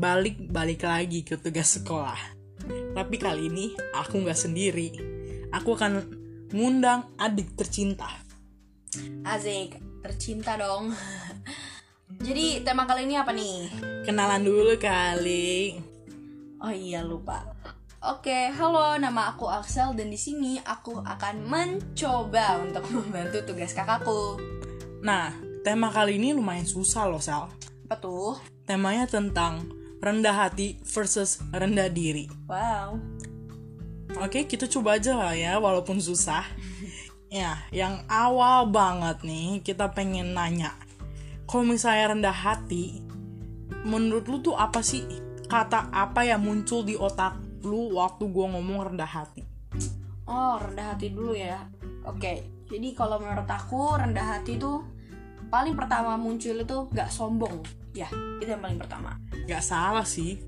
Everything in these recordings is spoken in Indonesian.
balik-balik lagi ke tugas sekolah. Tapi kali ini aku nggak sendiri. Aku akan ngundang adik tercinta. Azik, tercinta dong. Jadi tema kali ini apa nih? Kenalan dulu kali. Oh iya lupa. Oke, halo, nama aku Axel dan di sini aku akan mencoba untuk membantu tugas kakakku. Nah, tema kali ini lumayan susah loh, Sal. Apa tuh? Temanya tentang rendah hati versus rendah diri. Wow. Oke, kita coba aja lah ya, walaupun susah. Ya, yang awal banget nih, kita pengen nanya. Kalau misalnya rendah hati, menurut lu tuh apa sih kata apa yang muncul di otak lu waktu gua ngomong rendah hati? Oh, rendah hati dulu ya. Oke, jadi kalau menurut aku rendah hati itu paling pertama muncul itu gak sombong. Ya, itu yang paling pertama. Gak salah sih.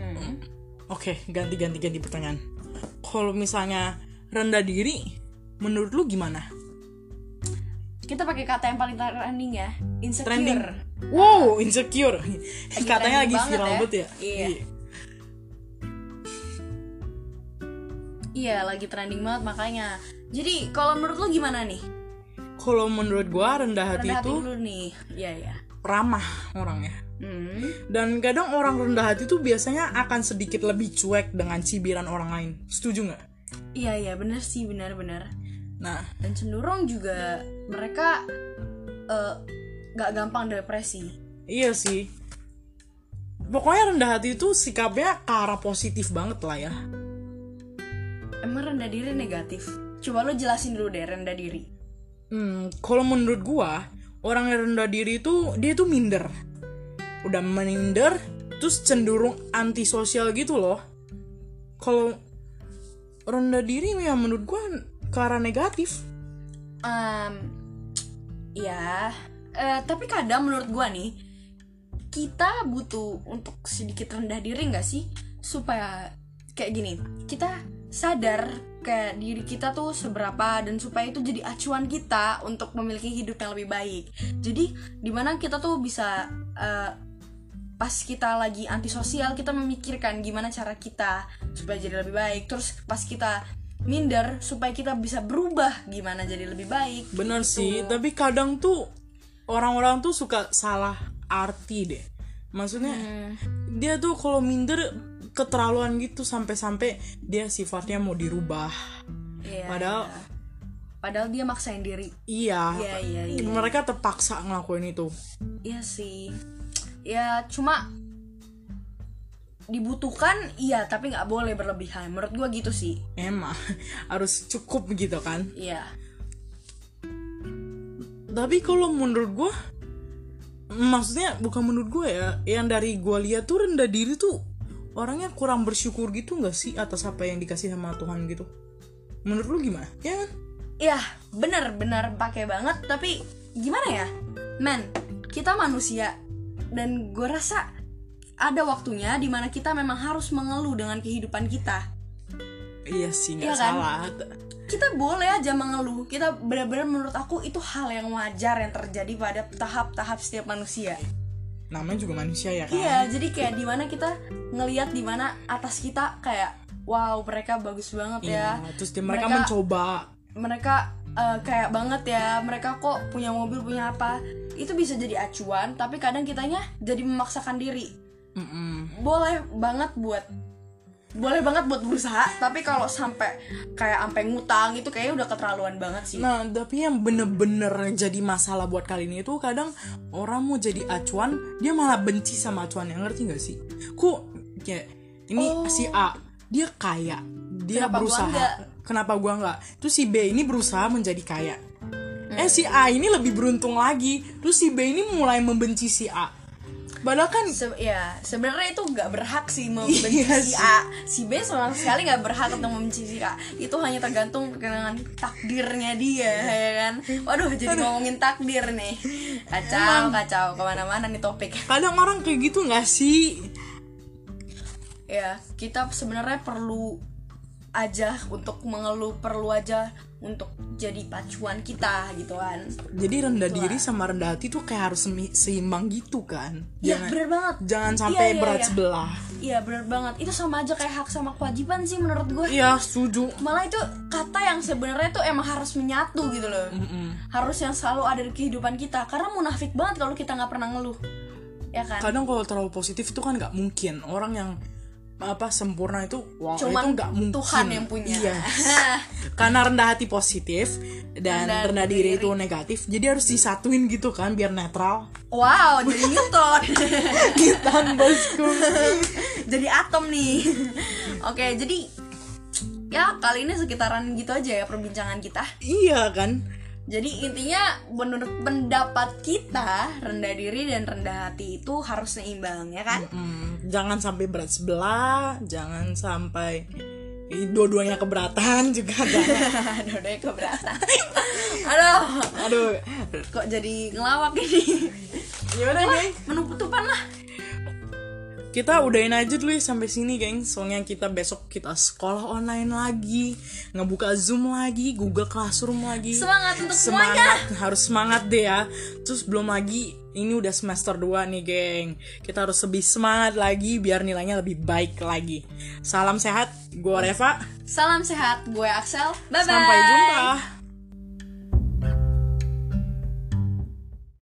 Hmm. Oke, ganti-ganti ganti pertanyaan. Kalau misalnya rendah diri, menurut lu gimana? Kita pakai kata yang paling trending ya, insecure. Trending. Wow, insecure. Katanya lagi trending banget viral ya. banget ya. Iya. Iya, lagi trending banget makanya. Jadi, kalau menurut lu gimana nih? Kalau menurut gua rendah hati Rendah hati itu dulu nih. Iya, iya. ramah orangnya. Hmm. Dan kadang orang rendah hati tuh biasanya akan sedikit lebih cuek dengan cibiran orang lain. Setuju nggak? Iya, iya, bener sih, benar-benar. Nah, Dan cenderung juga mereka gak gampang depresi. iya sih. Pokoknya rendah hati itu sikapnya ke arah positif banget lah ya. Emang rendah diri negatif? Coba lu jelasin dulu deh rendah diri. Hmm, kalau menurut gua, orang yang rendah diri itu dia tuh minder. Udah minder, terus cenderung antisosial gitu loh. Kalau rendah diri ya menurut gua ke arah negatif. Em, ya, eh, tapi kadang menurut gua nih kita butuh untuk sedikit rendah diri nggak sih supaya kayak gini kita sadar kayak diri kita tuh seberapa dan supaya itu jadi acuan kita untuk memiliki hidup yang lebih baik jadi di mana kita tuh bisa eh, pas kita lagi antisosial kita memikirkan gimana cara kita supaya jadi lebih baik terus pas kita minder supaya kita bisa berubah gimana jadi lebih baik Bener sih, tapi kadang tuh orang-orang tuh suka salah arti deh. Maksudnya dia tuh kalau minder keterlaluan gitu sampai-sampai dia sifatnya mau dirubah. Iya, Padahal iya. padahal dia maksain diri iya, Iya, iya, iya. mereka terpaksa ngelakuin itu. iya sih ya cuma dibutuhkan iya tapi nggak boleh berlebihan menurut gua gitu sih Emang harus cukup gitu kan. iya Tapi kalau menurut gua maksudnya bukan menurut gua ya, yang dari gua lihat tuh rendah diri tuh orangnya kurang bersyukur gitu nggak sih atas apa yang dikasih sama Tuhan gitu. Menurut lu gimana? Ya kan? Iya, benar-benar pakai banget. Tapi gimana ya, men? Kita manusia dan gue rasa ada waktunya di mana kita memang harus mengeluh dengan kehidupan kita. Iya sih nggak Iya kan? salah. Kita boleh aja mengeluh. Kita benar-benar menurut aku itu hal yang wajar yang terjadi pada tahap-tahap setiap manusia. Namanya juga manusia ya kan? Iya, jadi kayak di mana kita ngelihat di mana atas kita kayak wow mereka bagus banget ya. Iya, Terus dia- mereka, Mereka- mencoba. mereka eh, kayak banget ya mereka kok punya mobil punya apa itu bisa jadi acuan tapi kadang kitanya jadi memaksakan diri Mm-mm. boleh banget buat boleh banget buat berusaha tapi kalau sampai kayak sampai ngutang itu kayaknya udah keterlaluan banget sih Nah, tapi yang bener-bener jadi masalah buat kali ini itu kadang orang mau jadi acuan, dia malah benci sama acuan yang ngerti gak sih? Kok kayak ini si A, dia kaya, dia Kenapa gua berusaha. enggak? Kenapa gua nggak? Terus si B ini berusaha menjadi kaya. Eh si A ini lebih beruntung lagi. Terus si B ini mulai membenci si A. Padahal kan Se- ya sebenarnya itu nggak berhak sih membenci Iya si. A. Si B sama sekali nggak berhak untuk membenci si A. Itu hanya tergantung dengan takdirnya dia ya kan? Waduh jadi ngomongin takdir nih. Kacau kacau. Ke mana-mana nih topik. Kadang orang kayak gitu nggak sih? ya kita sebenarnya perlu aja untuk mengeluh perlu aja untuk jadi pacuan kita gitu kan Jadi rendah diri sama rendah hati tuh kayak harus seimbang gitu kan. Iya Jangan bener banget jangan Iya, sampai iya, berat iya. sebelah. Iya bener banget itu sama aja kayak hak sama kewajiban sih menurut gue Iya, setuju. malah itu kata yang sebenarnya tuh emang harus menyatu gitu loh harus yang selalu ada di kehidupan kita karena munafik banget kalau kita nggak pernah ngeluh ya kan Kadang kalau terlalu positif itu kan nggak mungkin. Orang yang apa sempurna itu wah cuman itu nggak mungkin. Tuhan yang punya Iya. Karena rendah hati positif dan Rendah rendah, diri, diri. itu negatif. Jadi harus disatuin gitu kan biar netral. wow jadi Newton Kita bosku. jadi atom nih oke jadi ya kali ini sekitaran gitu aja ya perbincangan kita iya kan? Jadi intinya menurut pendapat kita rendah diri dan rendah hati itu harus seimbang ya kan? Hmm, jangan sampai berat sebelah, jangan sampai dua-duanya keberatan juga deh keberatan. Aduh. Aduh, kok jadi ngelawak ini? Gimana geng? menu penutupan lah Kita udahin aja dulu ya sampai sini, geng. Soalnya kita besok kita sekolah online lagi, ngebuka Zoom lagi, Google Classroom lagi. semangat untuk semuanya. Semangat harus semangat deh ya. Terus belum lagi ini udah semester 2 nih geng. Kita harus lebih semangat lagi biar nilainya lebih baik lagi. Salam sehat gue Reva. Salam sehat gue Axel. Bye bye sampai jumpa